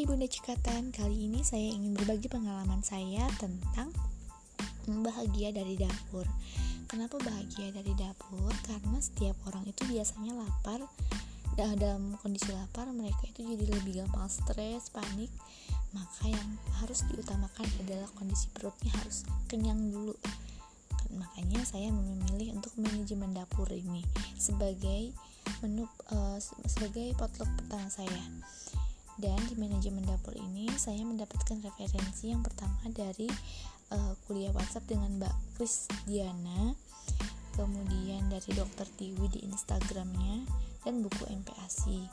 Hai Bunda Cikatan, kali ini saya ingin berbagi pengalaman saya tentang bahagia dari dapur. Kenapa bahagia dari dapur? Karena setiap orang itu biasanya lapar. Dalam kondisi lapar, mereka itu jadi lebih gampang stres, panik. Maka yang harus diutamakan adalah kondisi perutnya harus kenyang dulu. Makanya saya memilih untuk manajemen dapur ini sebagai menu uh, sebagai potluck pertama saya dan di manajemen dapur ini saya mendapatkan referensi yang pertama dari uh, kuliah WhatsApp dengan Mbak Krisdiana kemudian dari Dokter Tiwi di Instagramnya dan buku MPASI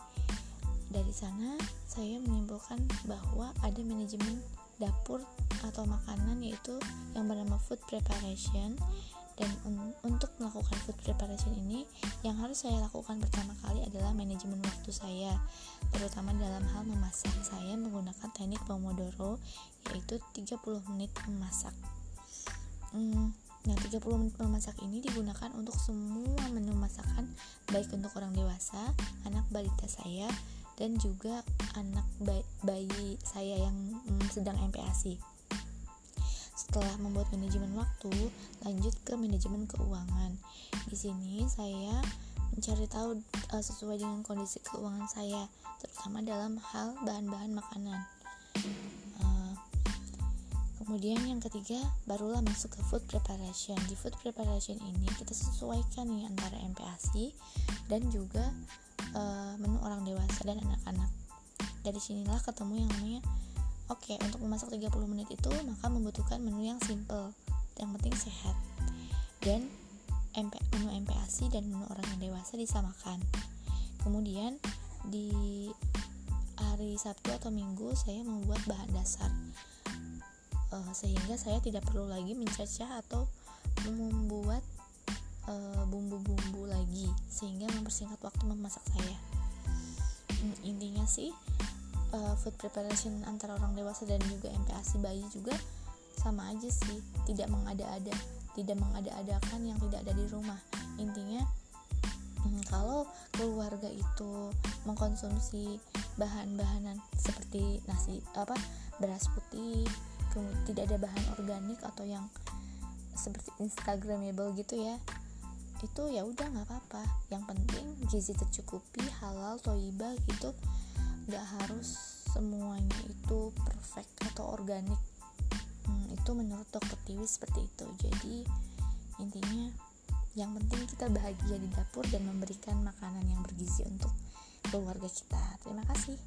dari sana saya menyimpulkan bahwa ada manajemen dapur atau makanan yaitu yang bernama food preparation dan un untuk preparation ini yang harus saya lakukan pertama kali adalah manajemen waktu saya terutama dalam hal memasak. Saya menggunakan teknik Pomodoro yaitu 30 menit memasak. Hmm, nah 30 menit memasak ini digunakan untuk semua menu masakan baik untuk orang dewasa anak balita saya dan juga anak bayi saya yang mm, sedang MPASI setelah membuat manajemen waktu, lanjut ke manajemen keuangan. Di sini saya mencari tahu uh, sesuai dengan kondisi keuangan saya, terutama dalam hal bahan-bahan makanan. Uh, kemudian yang ketiga, barulah masuk ke food preparation. Di food preparation ini kita sesuaikan nih antara MPASI dan juga uh, menu orang dewasa dan anak-anak. Dari sinilah ketemu yang namanya Oke, untuk memasak 30 menit itu maka membutuhkan menu yang simple, yang penting sehat. Dan MP, menu MPASI dan menu orang yang dewasa disamakan. Kemudian di hari Sabtu atau Minggu saya membuat bahan dasar. Uh, sehingga saya tidak perlu lagi mencacah atau membuat eh, bumbu-bumbu lagi sehingga mempersingkat waktu memasak saya. Hmm, intinya sih uh, food preparation antara orang dewasa dan juga MPASI bayi juga sama aja sih. Tidak mengada-ada tidak mengada-adakan yang tidak ada di rumah. Intinya hmm, kalau keluarga itu mengkonsumsi bahan-bahanan seperti nasi apa beras putih kemudian tidak ada bahan organik atau yang seperti instagramable gitu ya itu ya udah nggak apa-apa. Yang penting gizi tercukupi halal toiba gitu nggak harus semuanya itu perfect atau organik. Hmm, itu menurut dokter Tiwi seperti itu. Jadi intinya yang penting kita bahagia di dapur dan memberikan makanan yang bergizi untuk keluarga kita. Terima kasih